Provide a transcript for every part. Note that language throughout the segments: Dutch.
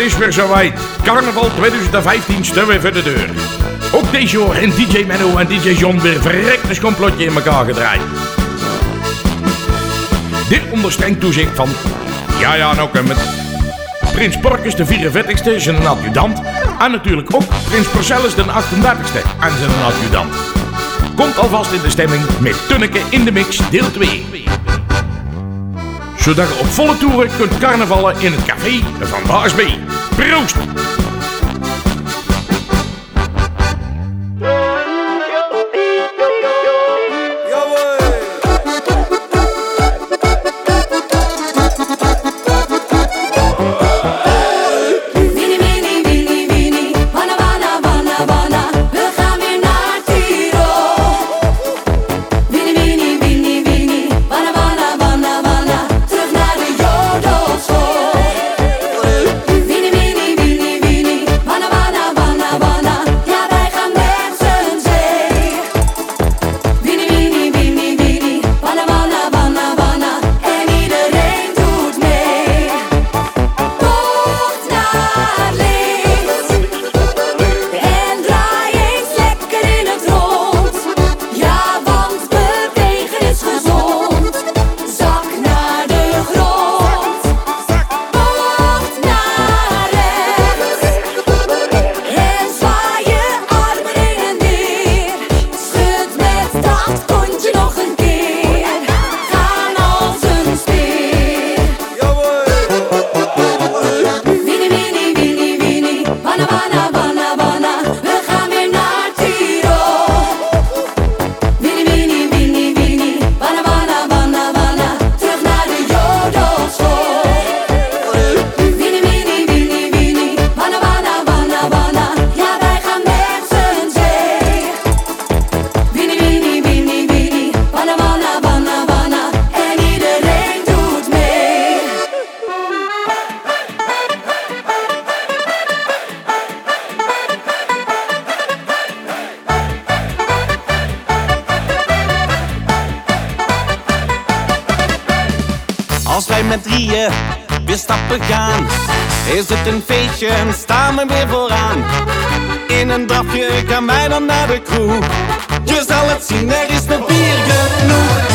het is weer zowijd. Carnaval 2015 staan weer voor de deur. Ook deze jaar en DJ Menno en DJ John weer verrekte complotje in elkaar gedraaid. Dit onder streng toezicht van... Ja, ja, nou kunnen het. Prins Porcus de 44ste, zijn adjudant. En natuurlijk ook Prins Porcellus de 38ste en zijn adjudant. Komt alvast in de stemming met Tunneke in de mix deel 2. Zodat je op volle toeren kunt carnavallen in het café van Baas. Proost! Is het een feestje en staan we weer vooraan. In een drafje gaan wij dan naar de kroeg. Je zal het zien, er is nog bier genoeg.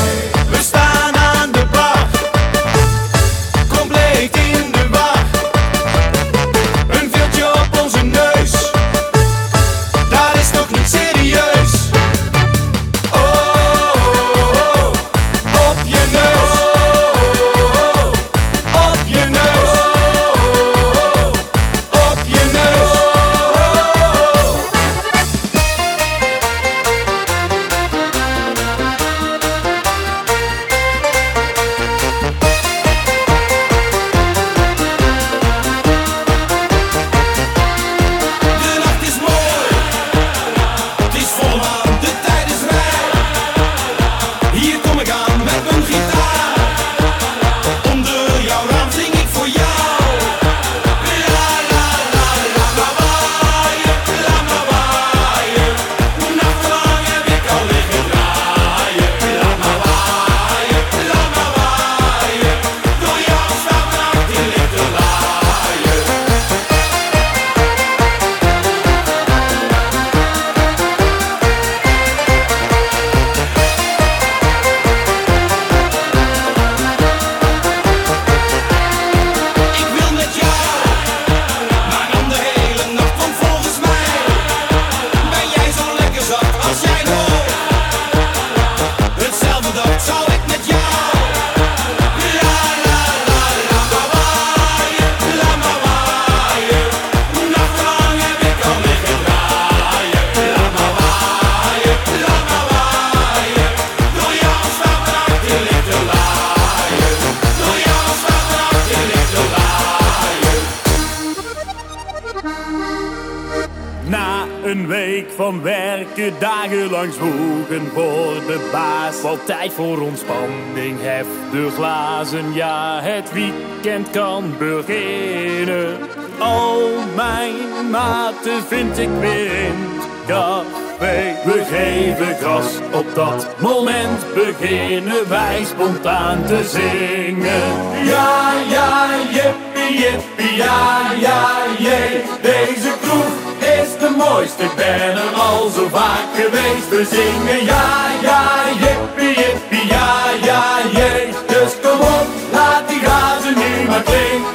je dagenlang zwoegen voor de baas. Wat tijd voor ontspanning, hef de glazen. Ja, het weekend kan beginnen. Al mijn maten vind ik weer in. We geven gas, op dat moment beginnen wij spontaan te zingen. Ja, ja, jippie, jippie, ja, ja, jee. Deze Mooiste Ik ben er al zo vaak geweest. We zingen ja, ja, jippie, jippie, ja, ja, jee. Dus kom op, laat die gazen nu maar klinken.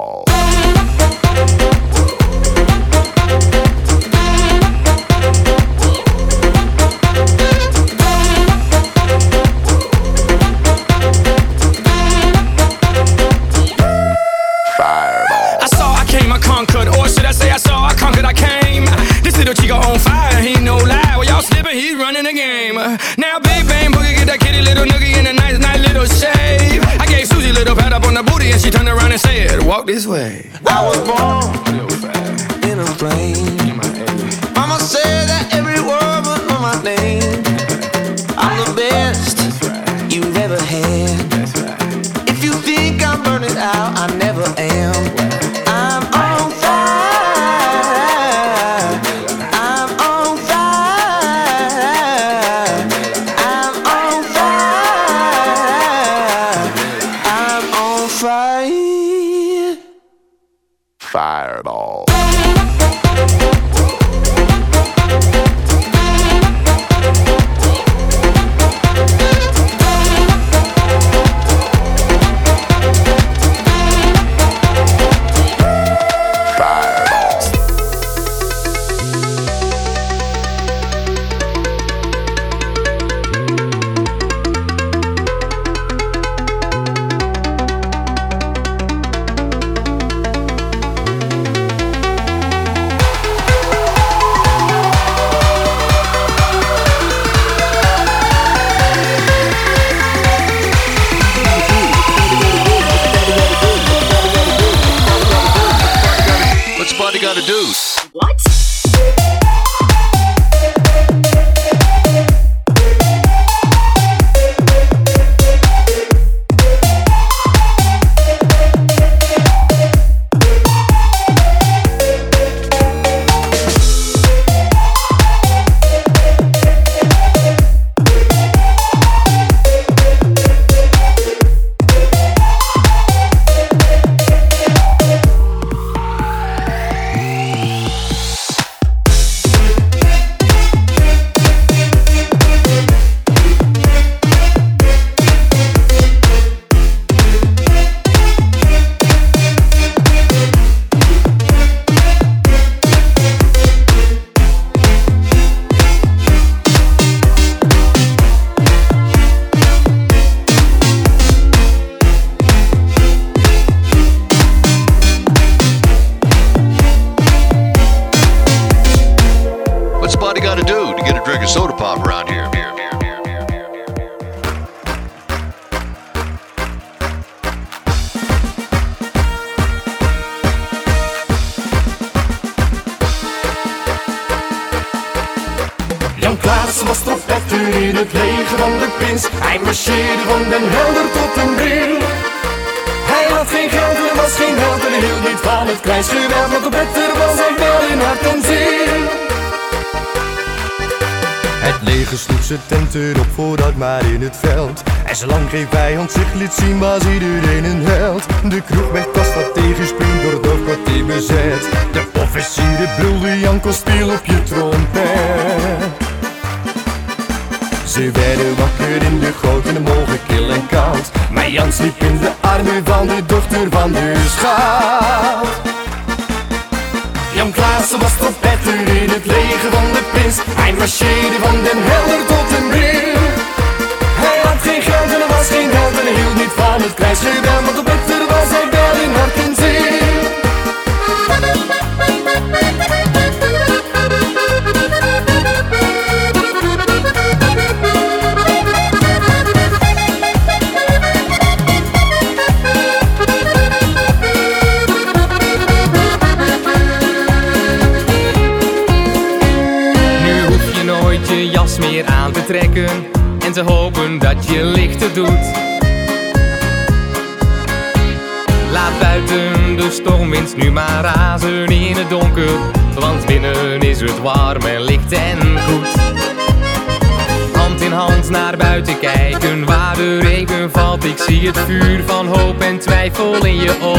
walk this way. I was born in a plane. Zolang geen vijand zich liet zien was iedereen een held. De kroeg werd als wat tegensprong door het kwartier bezet. De officieren brulden Janko speel op je trompet. Ze werden wakker in de goot en de mogen kil en koud. Maar Jan sliep in de armen van de dochter van de schout het vuur van hoop en twijfel in je ogen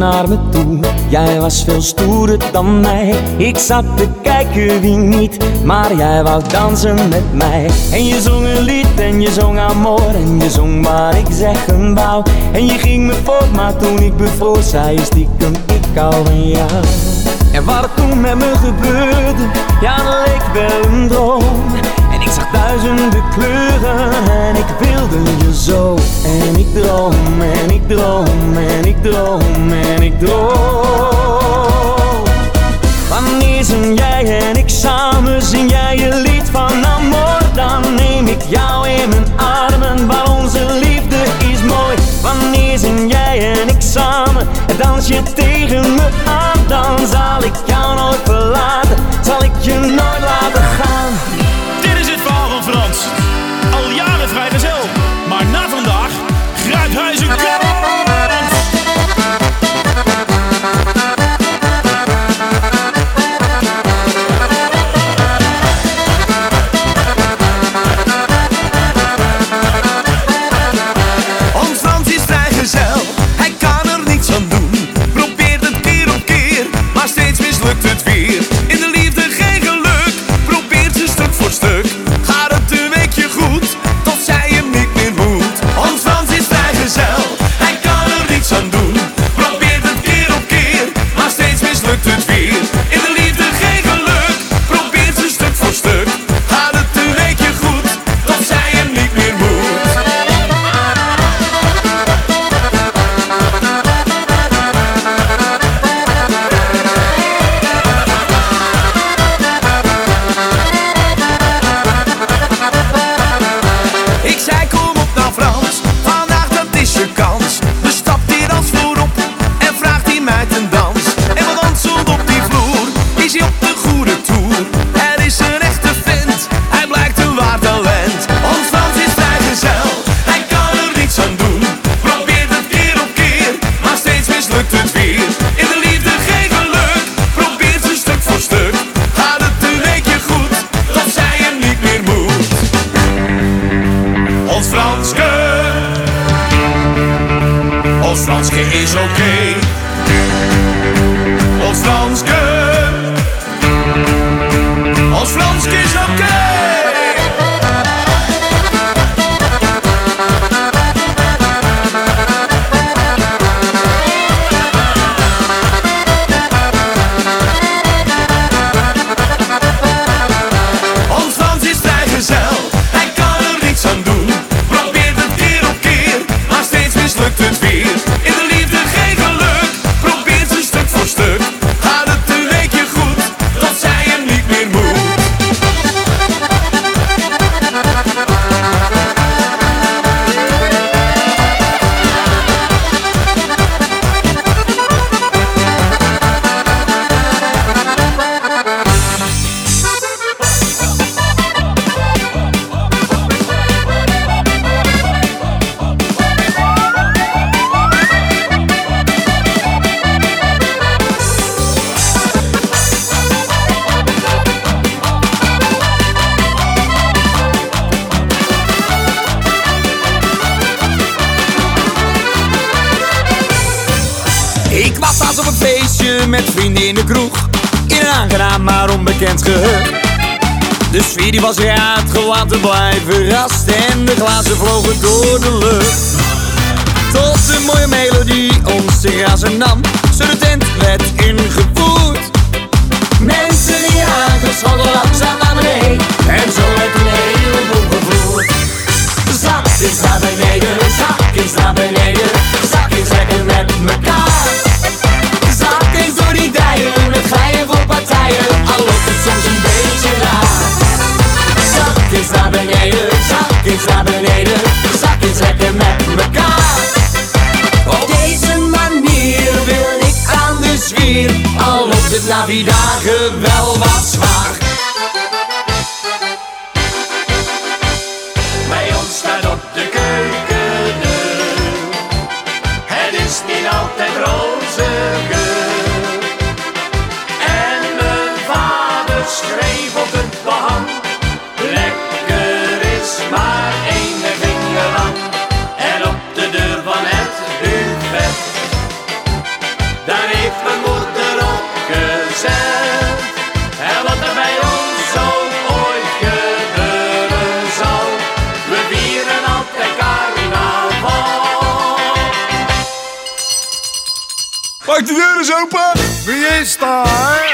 naar me toe, jij was veel stoerder dan mij. Ik zat te kijken wie niet, maar jij wou dansen met mij. En je zong een lied en je zong amor en je zong waar ik zeggen wou. En je ging me voor, maar toen ik bevroor, zei je stiekem ik hou van jou. En wat er toen met me gebeurde, ja dat leek wel een droom. Duizenden kleuren en ik wilde je zo. En ik droom en ik droom en ik droom en ik droom. Wanneer zing jij en ik samen, zing jij je lied van amor Dan neem ik jou in mijn armen, waar onze liefde is mooi Wanneer zing jij en ik samen, en dans je tegen me aan Dan zal ik jou nooit verlaten, zal ik je nooit laten gaan met vrienden in de kroeg. In een aangenaam maar onbekend geheugen De sfeer die was raad, te blijven verrast. En de glazen vlogen door de lucht. Tot een mooie melodie ons te razen nam. Zo de tent werd ingevoerd. Mensen die aangeschoten langzaam naar beneden En zo werd een heleboel gevoerd. Zak is naar beneden, zak is naar beneden. Zak is lekker met mekaar eens naar beneden, zak eens lekker met elkaar. Op deze manier wil ik aan de zwier, al loopt het na wel wat zwaar. Maak de deur eens open! Wie is daar?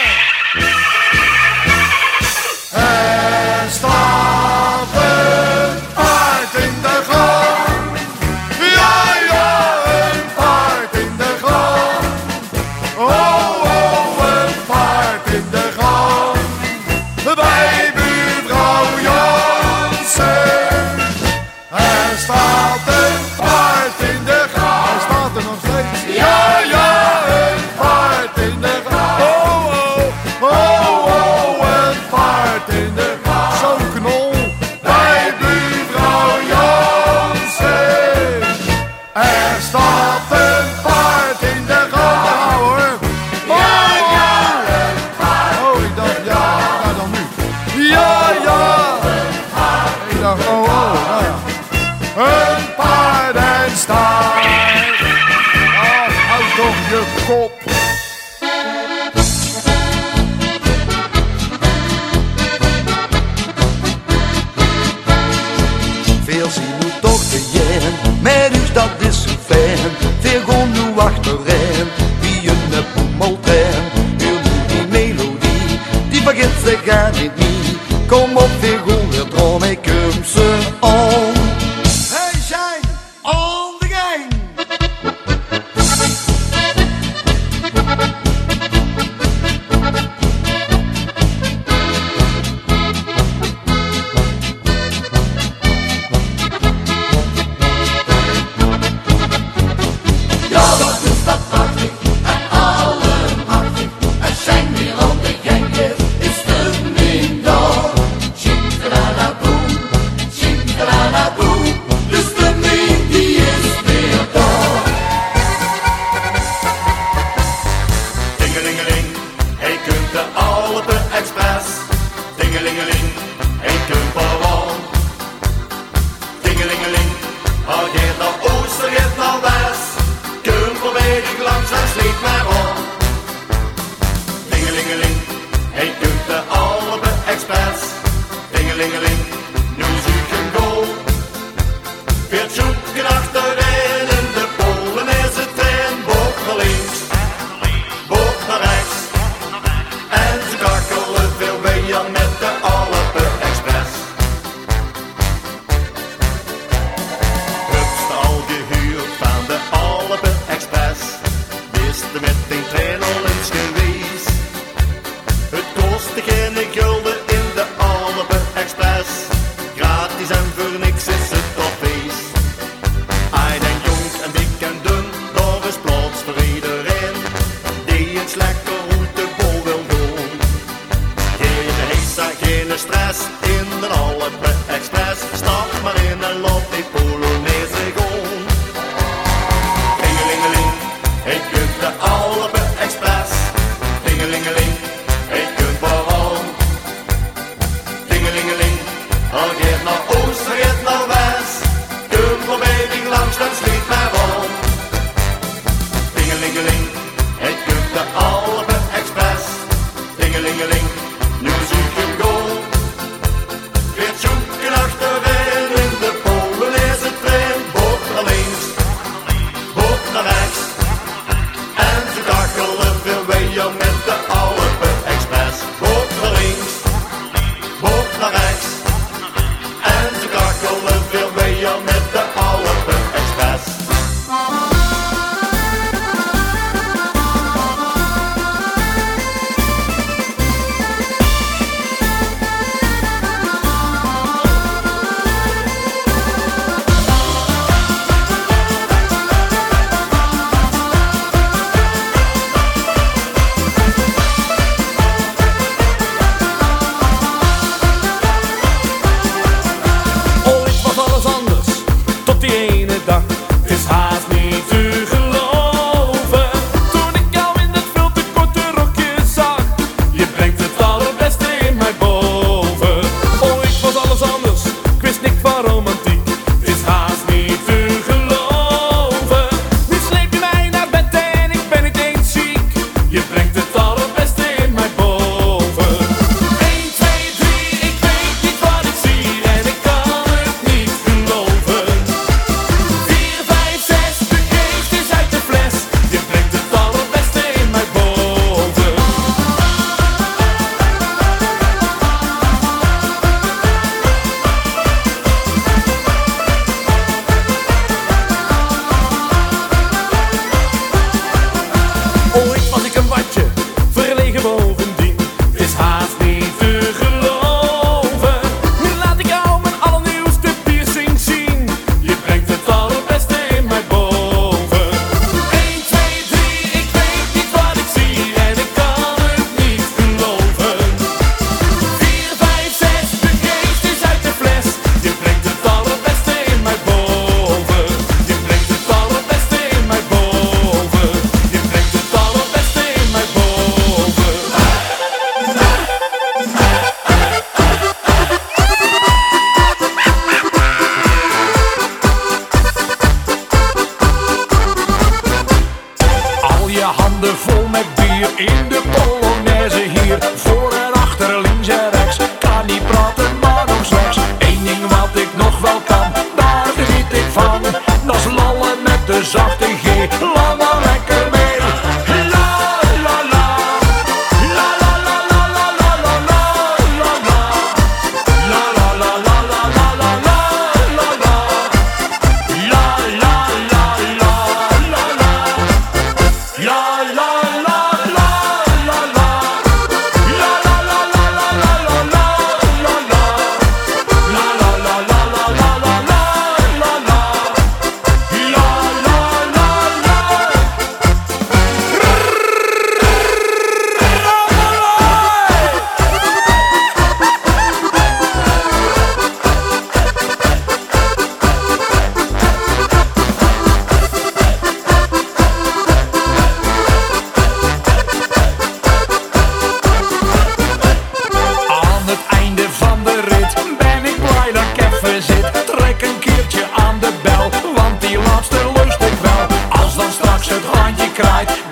cried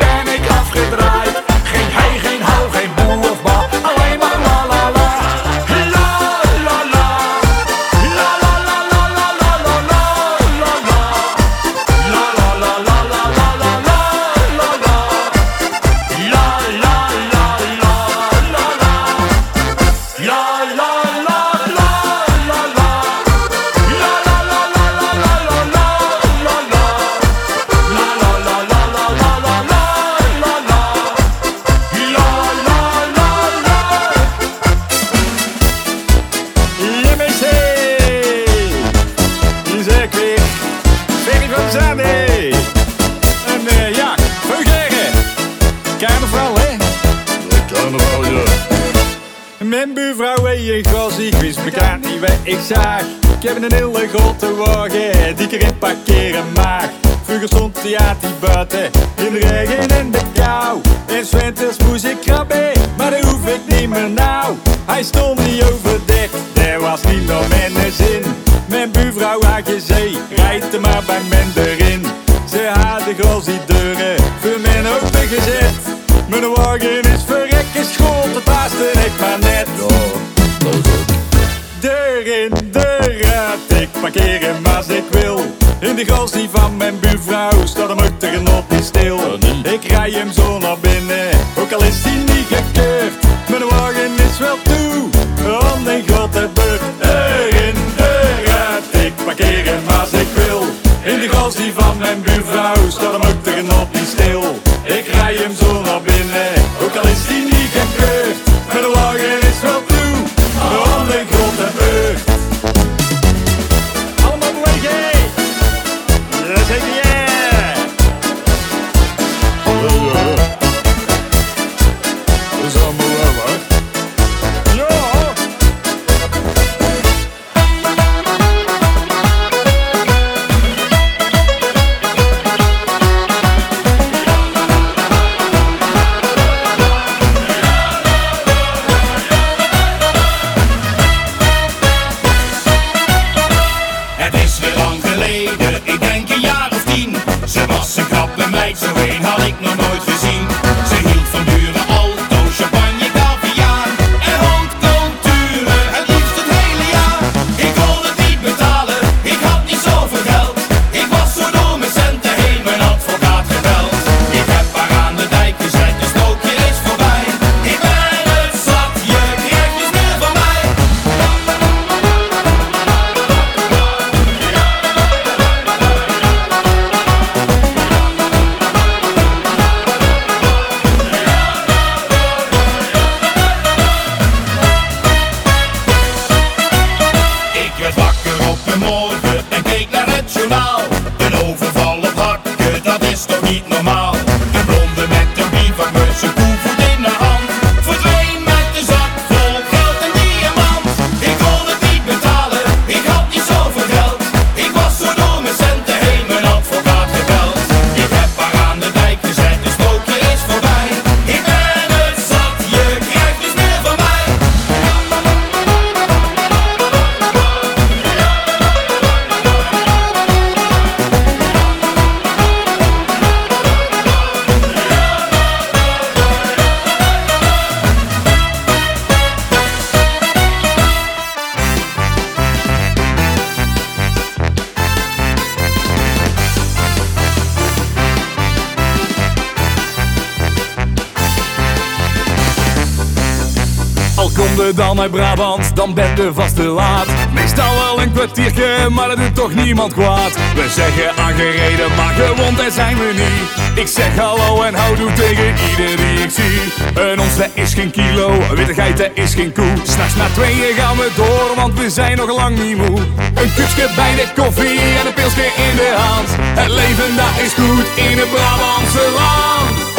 Brabant, dan ben je vast te laat. Meestal wel een kwartiertje, maar dat doet toch niemand kwaad. We zeggen aangereden, maar gewond en zijn we niet. Ik zeg hallo en houdoe tegen ieder die ik zie. Een ons dat is geen kilo, een witte geit is geen koe. S'nachts na tweeën gaan we door, want we zijn nog lang niet moe. Een kutsje bij de koffie en een pilsje in de hand. Het leven daar is goed in het Brabantse land.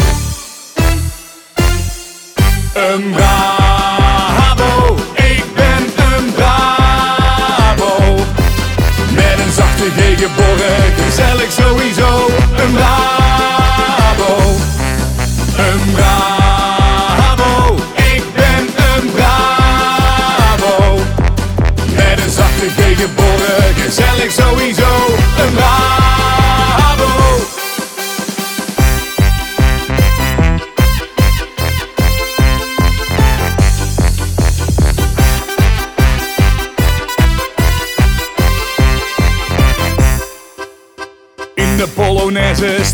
Een Brabo. geboren, gezellig sowieso. Een bravo, een bravo. Ik ben een bravo Met een zachte G geboren, gezellig sowieso.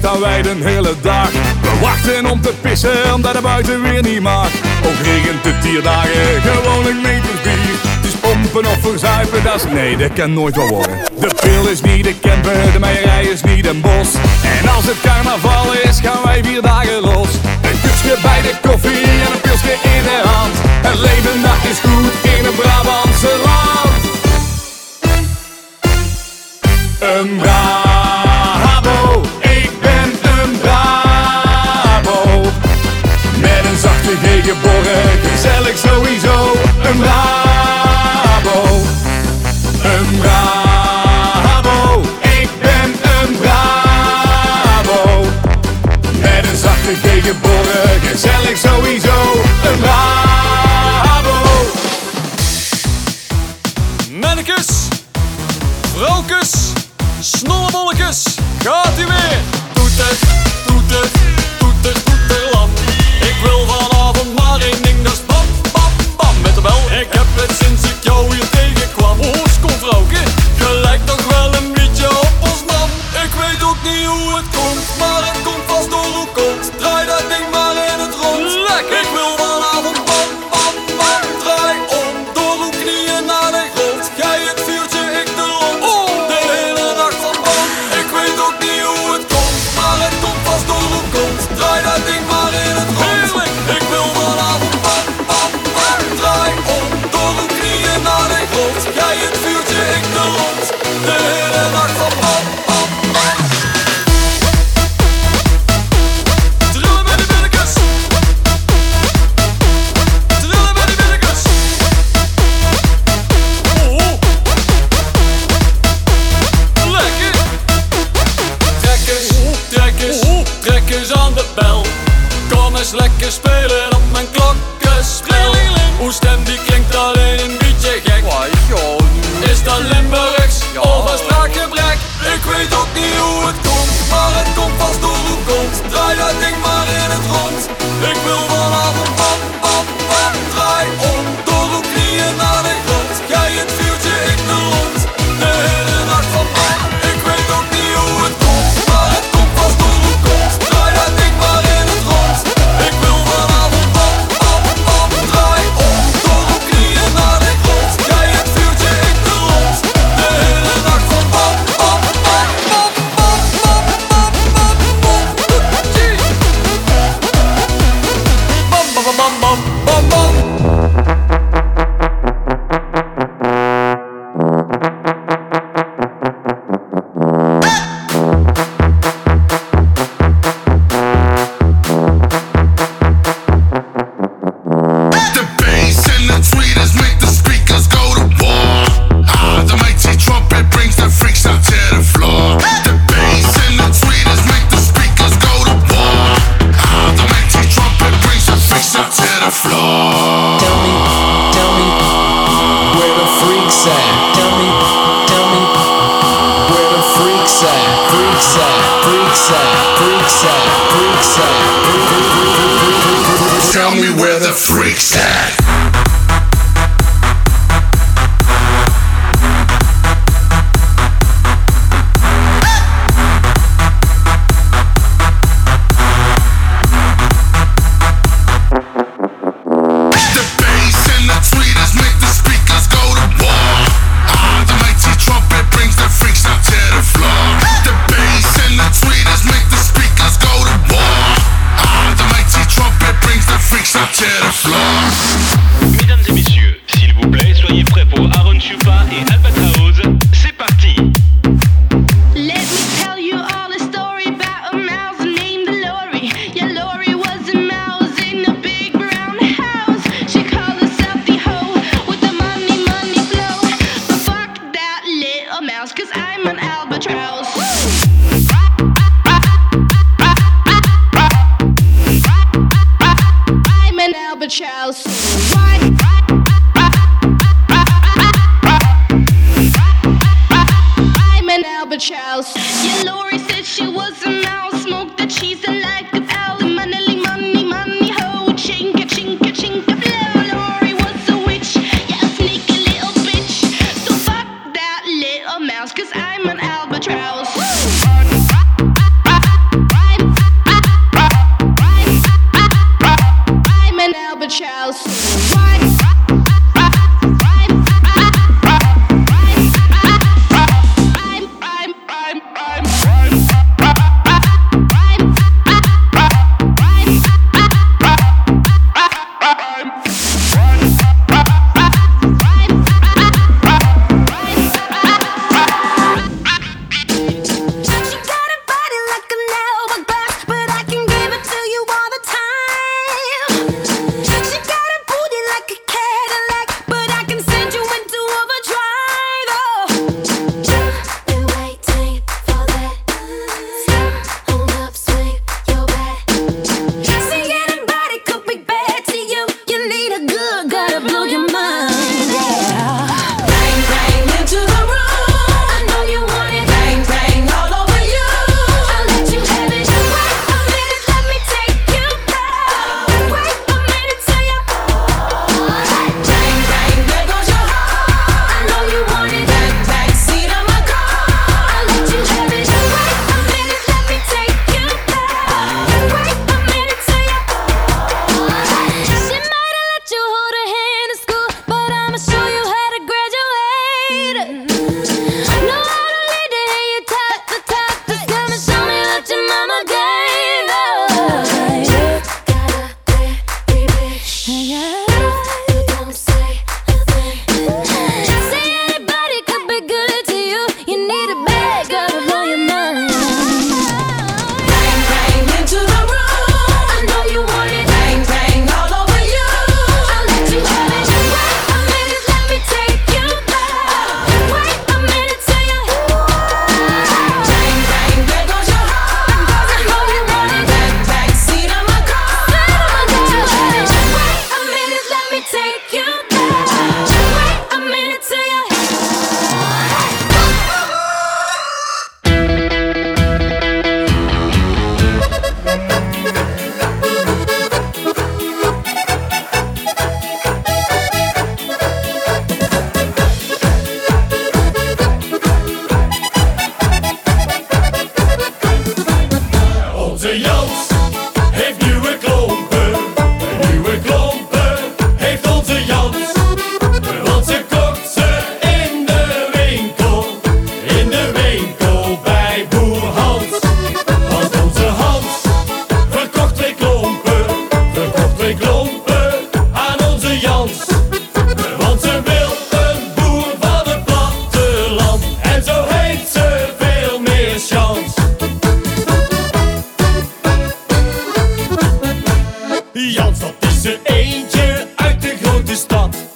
staan wij de hele dag. We wachten om te pissen omdat het buiten weer niet mag. Ook regent het tierdagen, gewoon een meter bier. Dus pompen of verzuipen, dat is nee, dat kan nooit wel worden. De pil is niet de camper, de meierij is niet een bos. En als het carnaval is, gaan wij vier dagen los. Een kusje bij de koffie en een pilsje in de hand. Het leven dat is goed in een Brabantse land. Een Brabo. geborgen, gezellig sowieso. Een Brabo, een Brabo, ik ben een Brabo. Met een zachte G geboren, gezellig sowieso. Een Brabo. Mennekes, Vrokes, Snollebollekes, gaat u weer. Doet het zijn eentje uit de grote stad.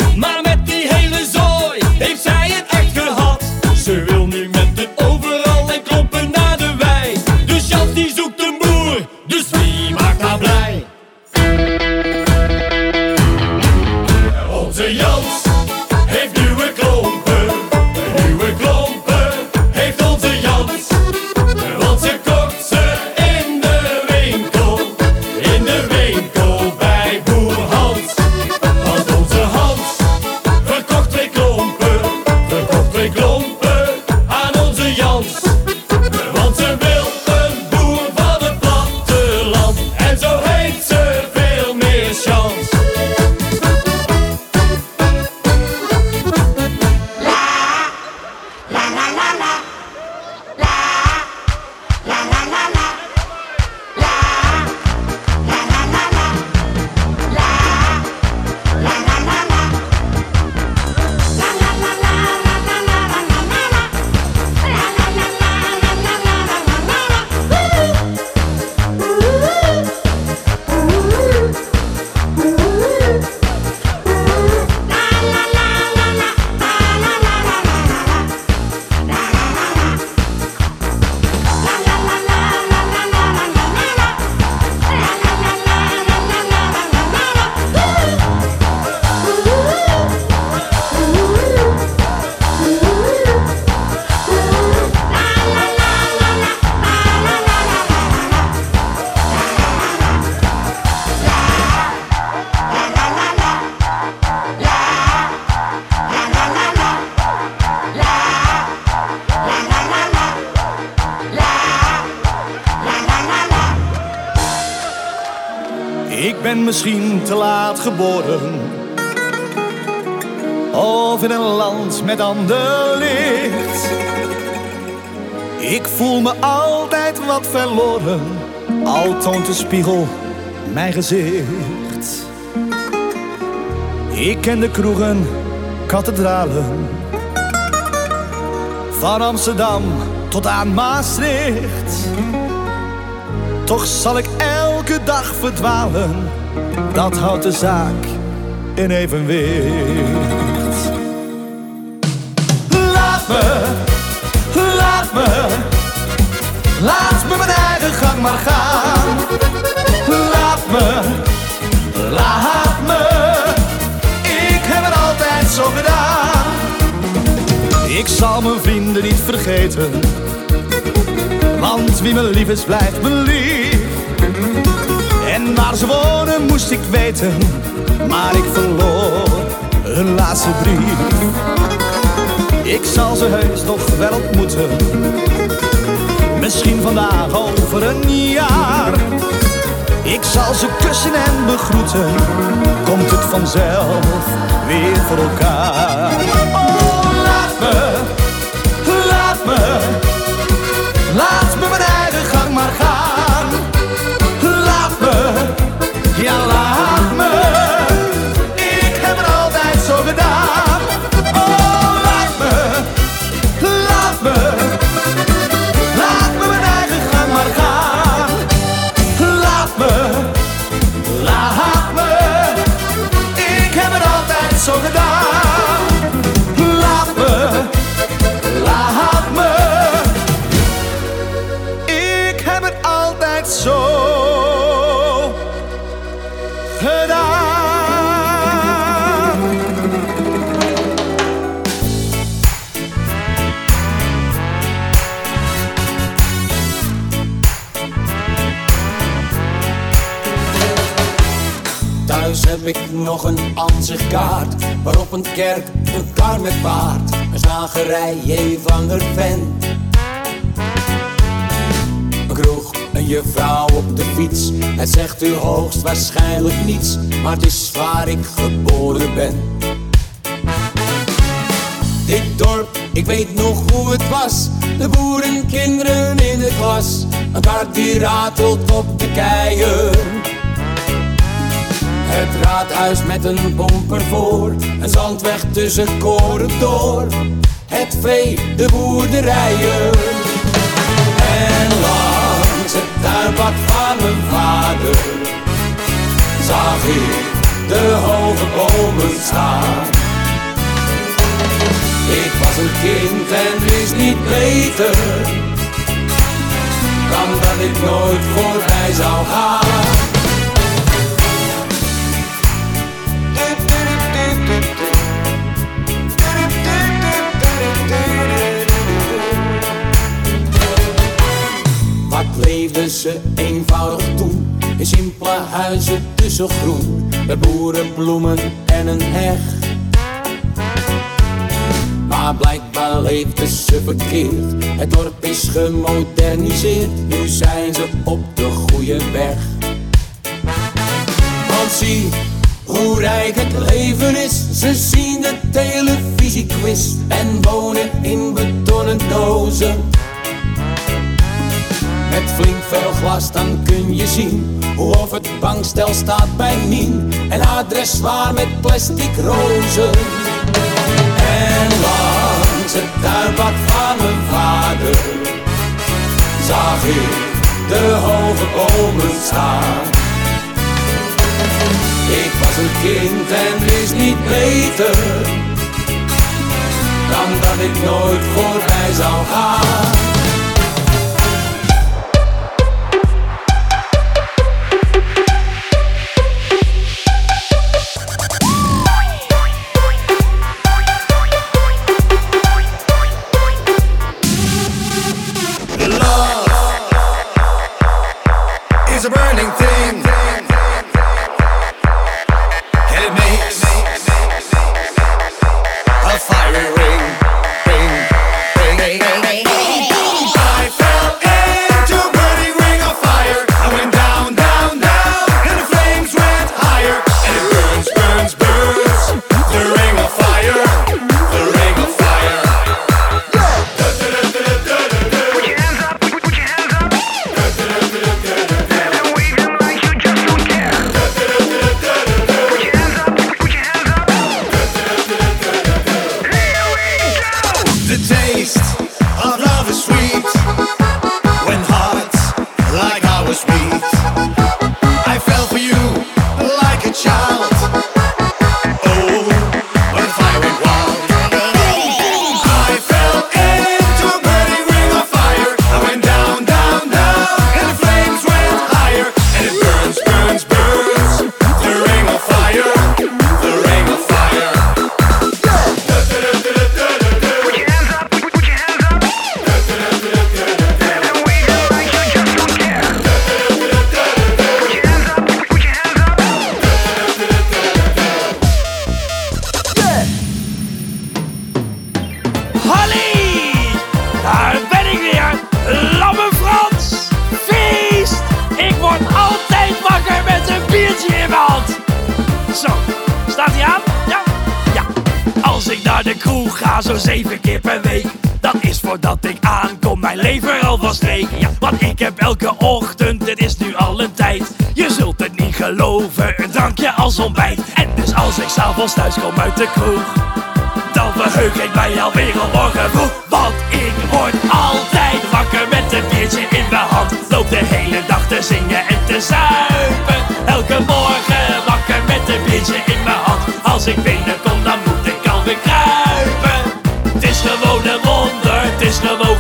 Spiegel mijn gezicht. Ik ken de kroegen, kathedralen, van Amsterdam tot aan Maastricht. Toch zal ik elke dag verdwalen, dat houdt de zaak in evenwicht. Laat me, laat me, laat me mijn eigen gang maar gaan. Laat me, laat me, ik heb het altijd zo gedaan. Ik zal mijn vrienden niet vergeten, want wie me lief is blijft me lief. En waar ze wonen moest ik weten, maar ik verloor hun laatste brief. Ik zal ze heus nog wel ontmoeten, misschien vandaag over een jaar. Ik zal ze kussen en begroeten, komt het vanzelf weer voor elkaar. Een kerk, een kar met paard Een slagerij, J. van der Ven Een kroeg, een juffrouw op de fiets Het zegt u hoogstwaarschijnlijk niets Maar het is waar ik geboren ben Dit dorp, ik weet nog hoe het was De boerenkinderen in de klas Een kar die ratelt op de keien het raadhuis met een pomper voor, een zandweg tussen koren door. Het vee, de boerderijen. En langs het tuinbak van mijn vader zag ik de hoge bomen staan. Ik was een kind en wist niet beter dan dat ik nooit voorbij zou gaan. Ze eenvoudig toen In simpele huizen tussen groen. Met boerenbloemen en een heg. Maar blijkbaar leefden ze verkeerd. Het dorp is gemoderniseerd. Nu zijn ze op de goede weg. Want zie hoe rijk het leven is. Ze zien de televisiequiz En wonen in betonnen dozen met flink veel glas dan kun je zien Hoe of het bankstel staat bij Mien En adres waar met plastic rozen. En langs het tuinbak van mijn vader Zag ik de hoge bomen staan. Ik was een kind en wist niet beter Dan dat ik nooit voorbij zou gaan a burning thing.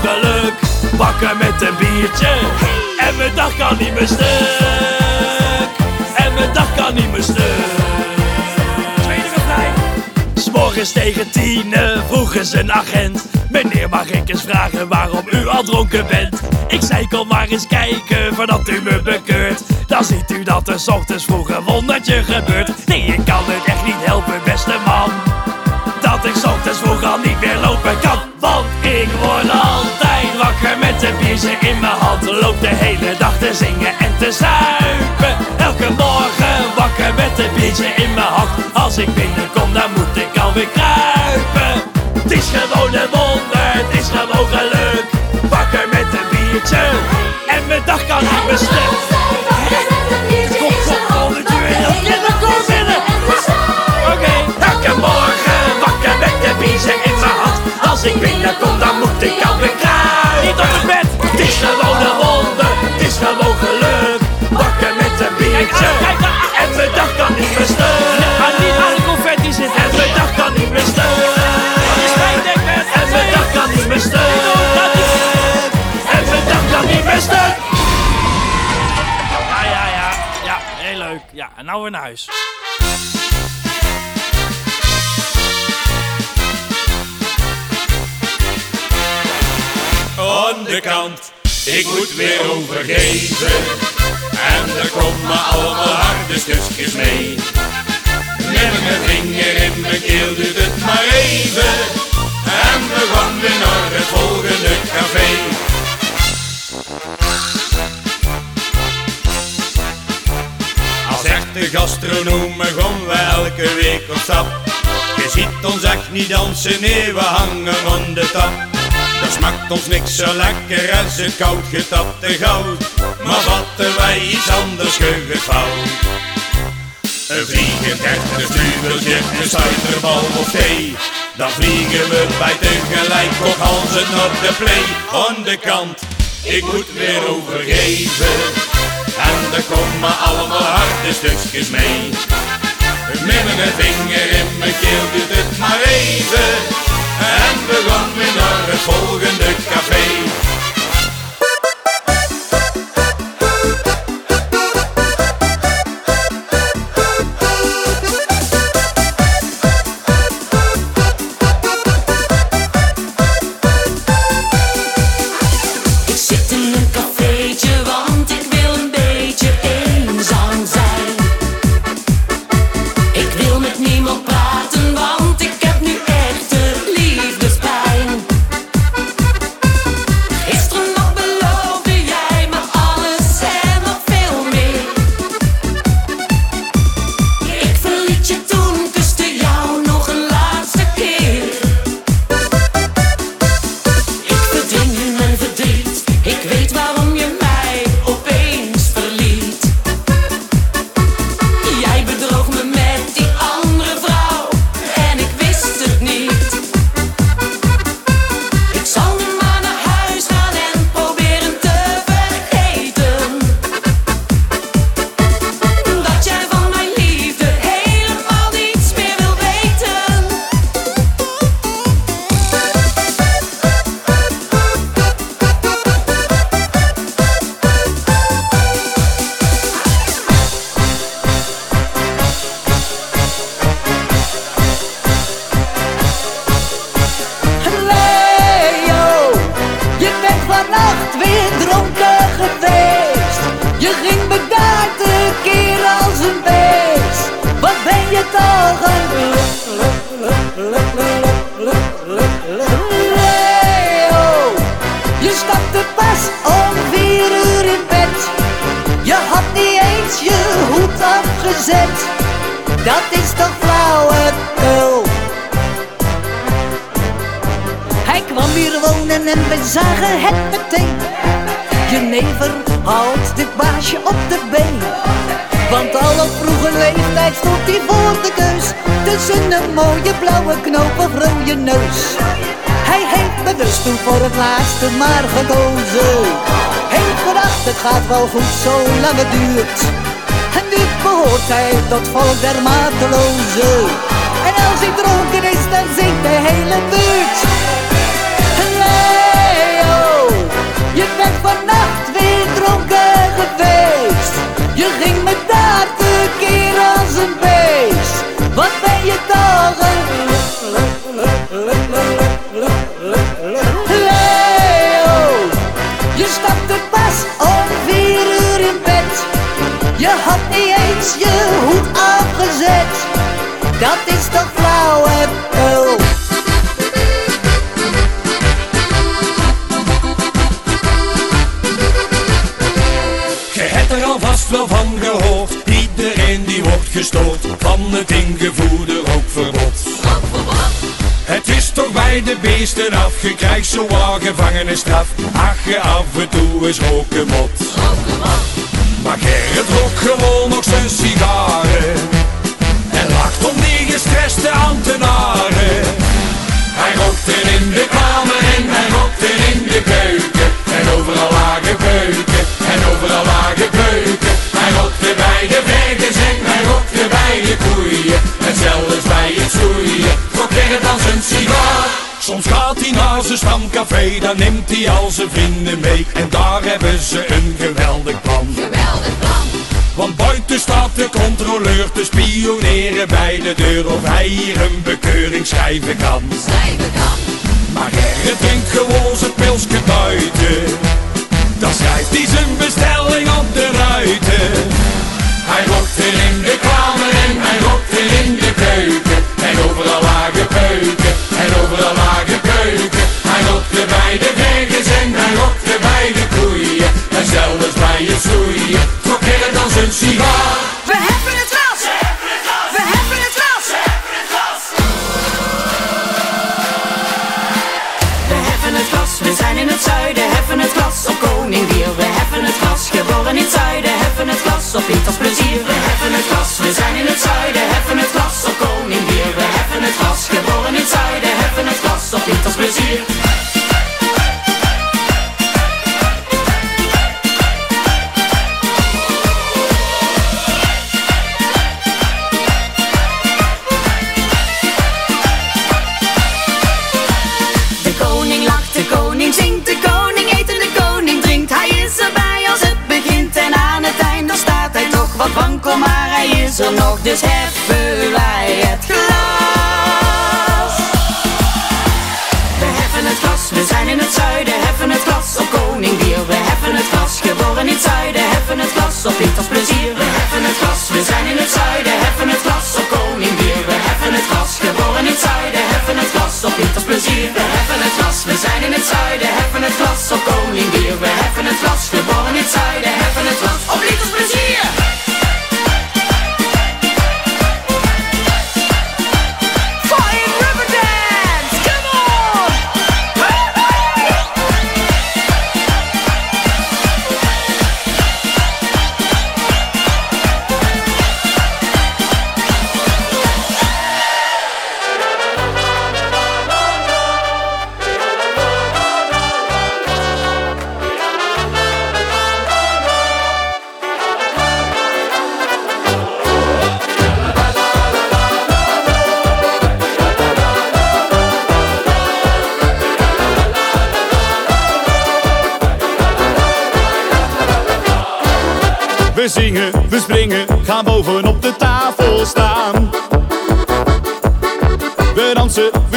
Geluk. Wakker met een biertje. En mijn dag kan niet meer stuk. En mijn dag kan niet meer stuk. S'morgens tegen tienen vroegen ze een agent. Meneer mag ik eens vragen waarom u al dronken bent? Ik zei kom maar eens kijken voordat u me bekeurt. Dan ziet u dat er ochtends vroeg een wondertje gebeurt. Nee ik kan het echt niet helpen beste man. Dat ik ochtends vroeg al niet meer lopen kan Want ik word altijd wakker met een biertje in mijn hand. Loop de hele dag te zingen en te zuipen. Elke morgen wakker met een biertje in mijn hand. Als ik binnenkom dan moet ik alweer kruipen. Het is gewoon een wonder, Weer naar huis aan de kant. Ik moet weer overgeven. En er komen allemaal harde stukjes mee. Met mijn vinger in mijn keel doet het maar even. En we gaan weer naar het volgende café. Echte gastronomen gaan we elke week op stap. Je ziet ons echt niet dansen, nee, we hangen aan de tap. Dat smaakt ons niks zo lekker als een koud getapte goud. Maar vatten wij iets anders gegevouwd. Een vliegend hertenstuveltje, een stuiterbal of thee. Dan vliegen we bij tegelijk nog halzen op de play. Aan de kant, ik moet weer overgeven. En er komen allemaal harde stukjes mee. Met mijn vinger in mijn keel doet het maar even. En we gaan weer naar het volgende café. En we zagen het meteen. Jenever houdt dit baasje op de been. Want al op vroege leeftijd stond hij voor de keus. Tussen een mooie blauwe knoop of rode neus. Hij heeft bewust toen voor het laatste maar gekozen. Heeft gedacht het gaat wel goed zolang het duurt. En nu behoort hij tot volk der matelozen En als hij dronken is dan zingt de hele buurt ging me daar tekeer als een beest. Wat ben je toch een Leo, je stapte pas om vier uur in bed. Je had niet eens je hoed afgezet. Dat is toch flauwekul Je van het ingevoerde rookverbod. Het is toch bij de beesten af, je krijgt zo wat gevangenisstraf. Ach, je af en toe is roken mot. Maar Gerrit rookt gewoon nog zijn sigaren. En lacht om die gestreste ambtenaren. Hij rookt er in de kamer en hij rookt er in de keuken. En overal bij koeien. En zelfs bij het stoeien, Gerrit dan zijn sigaar. Soms gaat hij naar zijn stamcafé, dan neemt hij al zijn vrienden mee. En daar hebben ze een geweldig plan. Geweldig plan. Want buiten staat de controleur te spioneren bij de deur of hij hier een bekeuring schrijven kan. Schrijven kan. Maar Gerrit drinkt gewoon zijn pilsje buiten. Dan schrijft hij zijn bestelling op de ruiten. Hij er in de kamer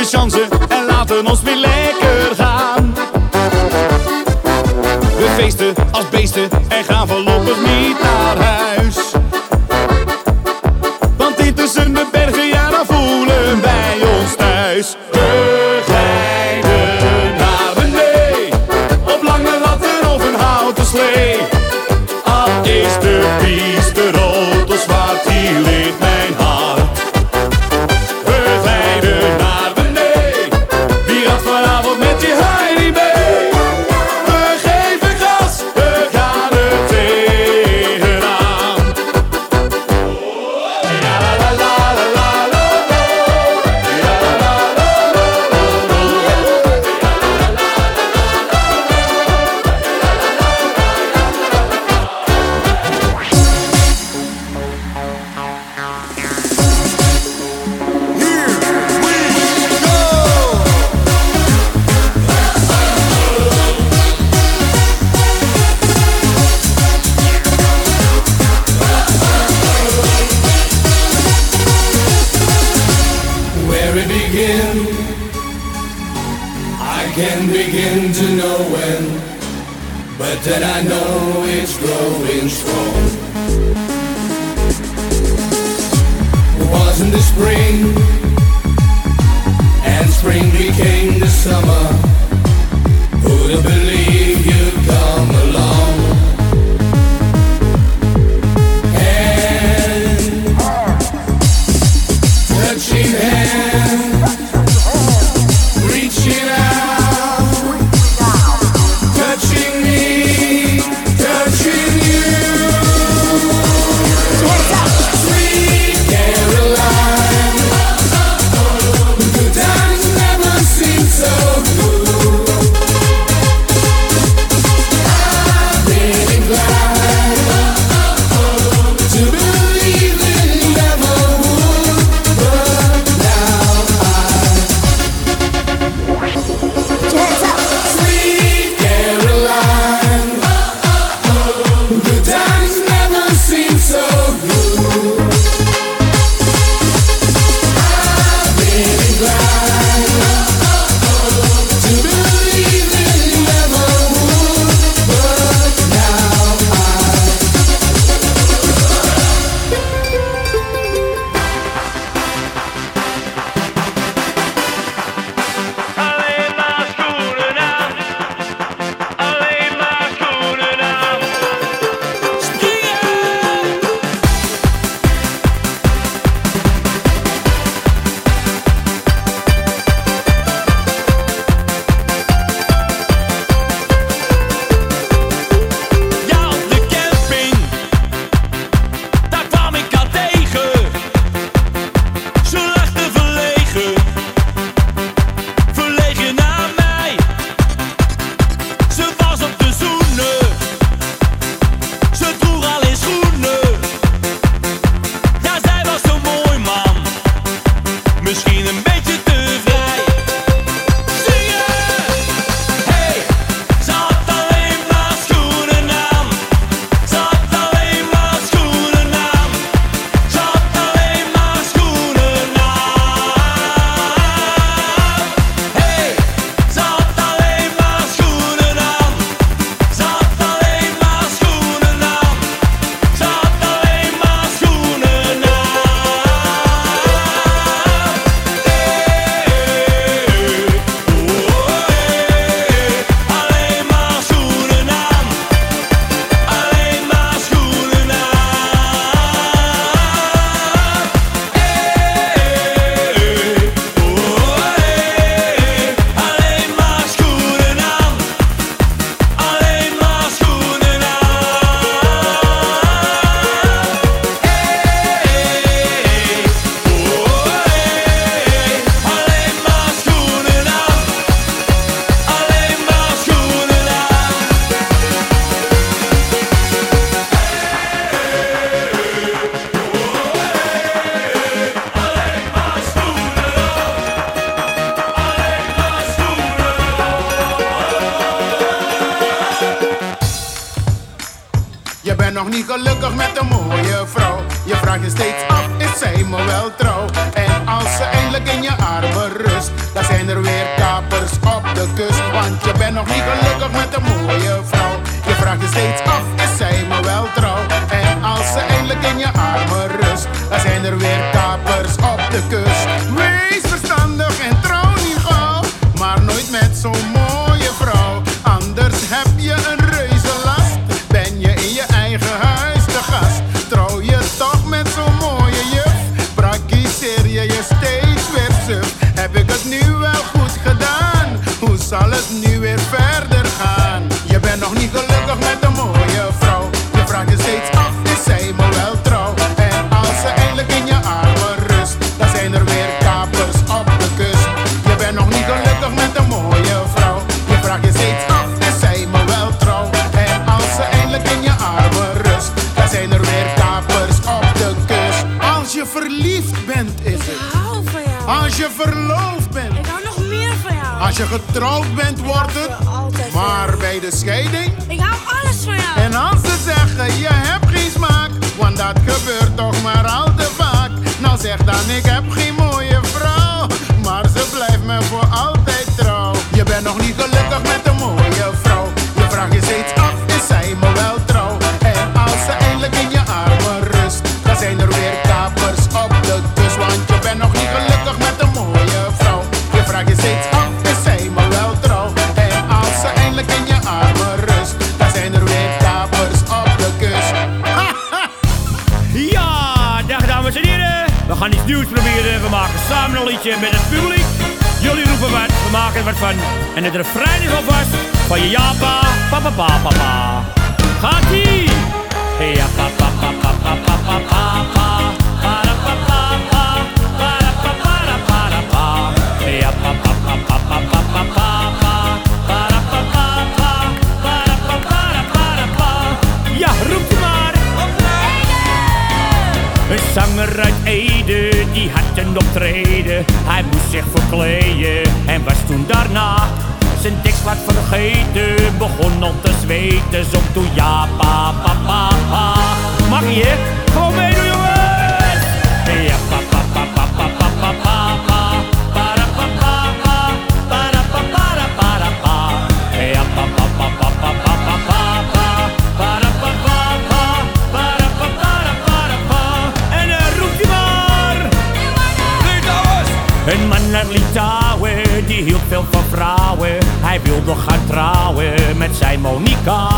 chansen en laten ons weer lekker liedje met het publiek. Jullie roepen wat, we maken wat van. En het refrein is alvast van je ja pa, pa pa pa pa pa. Gaat ie! Ja pa pa pa pa pa pa pa pa pa. Para pa pa pa, para pa para pa. Ja pa pa pa pa pa pa pa pa pa. Pa pa pa, pa pa. Ja, roep maar! Op Een zanger uit optreden. Hij moest zich verkleden en was toen daarna zijn dekslaat vergeten. Begon al te zweten, zong toen ja pa pa pa pa. Mag je? Gewoon Hij wilde gaan trouwen met zijn Monica.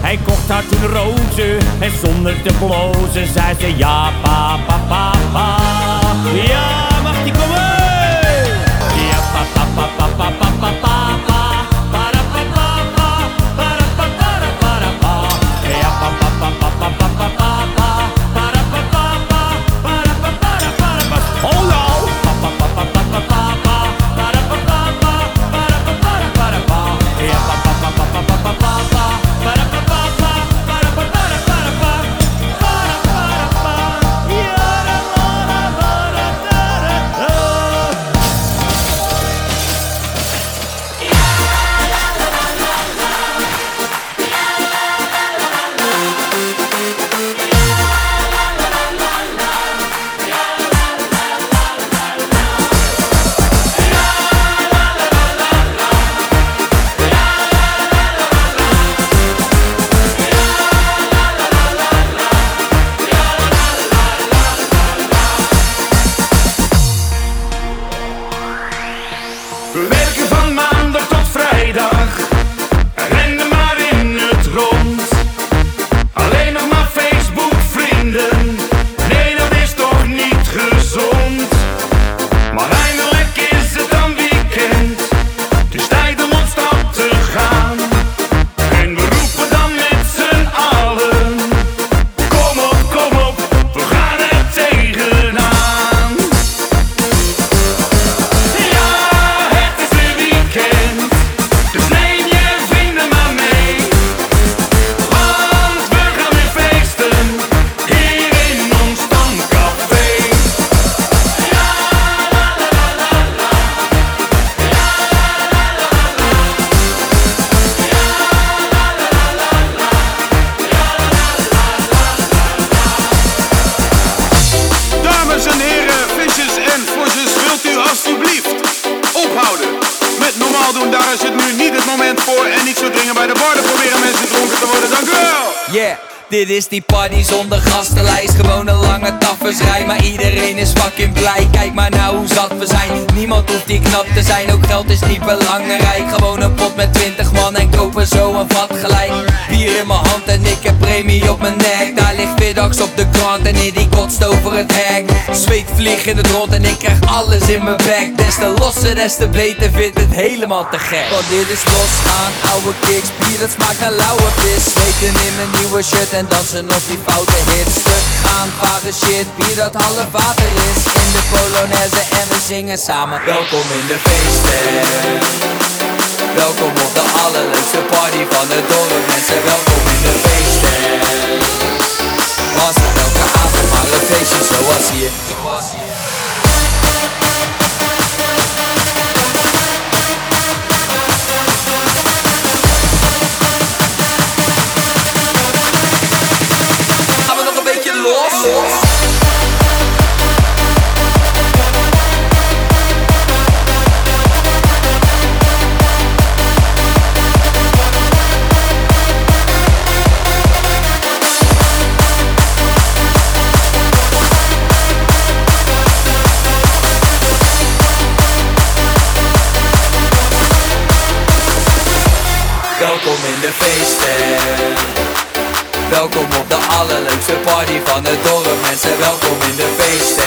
Hij kocht haar toen rozen en zonder te blozen zei ze ja pa pa pa pa. Ja, mag die komen? Ja pa pa pa pa te vindt het helemaal te gek. Want dit is losgaan, oude kicks, bier dat smaakt naar lauwe vis. Zweten in mijn nieuwe shirt en dansen op die foute hits. Stuk gaan, varen shit, bier dat half water is. In de Polonaise en we zingen samen. Welkom in de feesten. Welkom op de allerleukste party van het dorp Mensen, welkom in de feesten. Was het elke avond maar een feestje zoals hier van dorp Mensen, welkom in de feesten.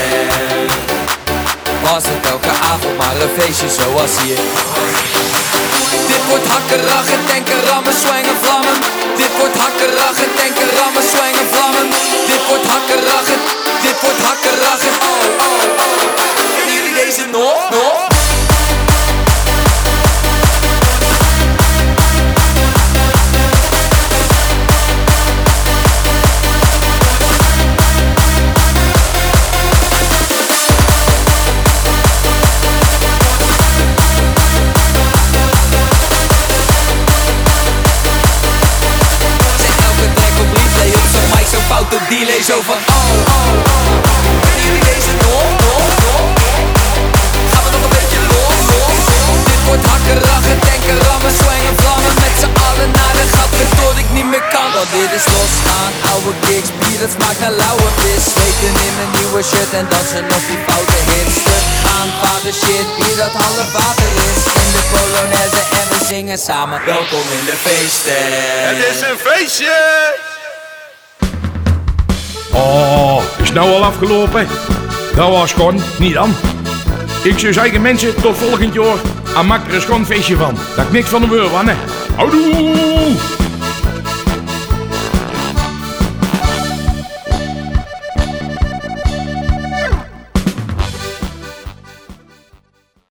Was het elke avond maar een feestje zoals hier en dansen op die foute hits Stuk aan, vader shit, bier dat half water is In de Polonaise en we zingen samen Welkom in de feesten Het is een feestje! Oh, is nou al afgelopen? Dat was gewoon niet aan. Ik zou zeggen mensen, tot volgend jaar. En maak er een schoon feestje van. Dat ik niks van de weur van, hè. Houdoe!